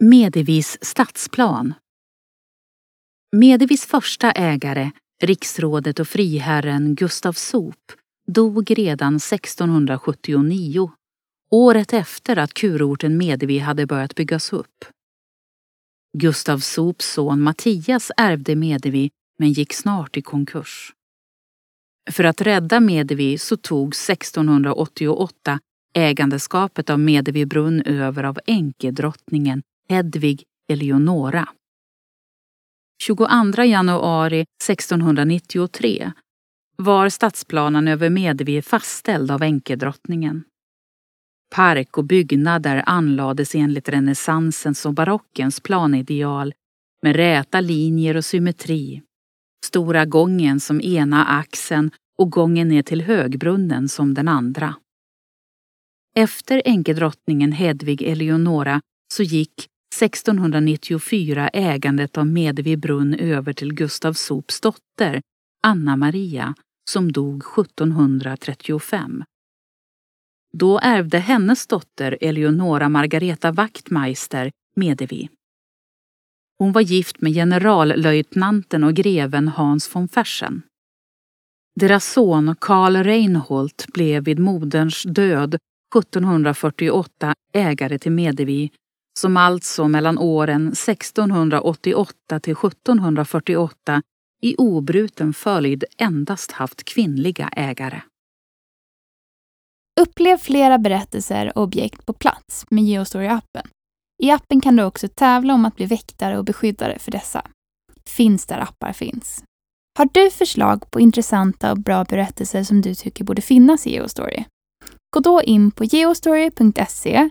Medevis stadsplan Medevis första ägare, riksrådet och friherren Gustav Sop, dog redan 1679, året efter att kurorten Medevi hade börjat byggas upp. Gustav Sops son Mattias ärvde Medevi men gick snart i konkurs. För att rädda Medevi så tog 1688 ägandeskapet av Medevibrunn över av änkedrottningen Hedvig Eleonora. 22 januari 1693 var stadsplanen över Medevi fastställd av änkedrottningen. Park och byggnader anlades enligt renässansens och barockens planideal med räta linjer och symmetri. Stora gången som ena axeln och gången ner till Högbrunnen som den andra. Efter änkedrottningen Hedvig Eleonora så gick 1694 ägandet av Medevi brunn över till Gustav Sops dotter, Anna Maria, som dog 1735. Då ärvde hennes dotter Eleonora Margareta Wachtmeister Medevi. Hon var gift med generallöjtnanten och greven Hans von Fersen. Deras son Karl Reinhold blev vid moderns död 1748 ägare till Medevi som alltså mellan åren 1688 till 1748 i obruten följd endast haft kvinnliga ägare. Upplev flera berättelser och objekt på plats med Geostory-appen. I appen kan du också tävla om att bli väktare och beskyddare för dessa. Finns där appar finns. Har du förslag på intressanta och bra berättelser som du tycker borde finnas i Geostory? Gå då in på geostory.se,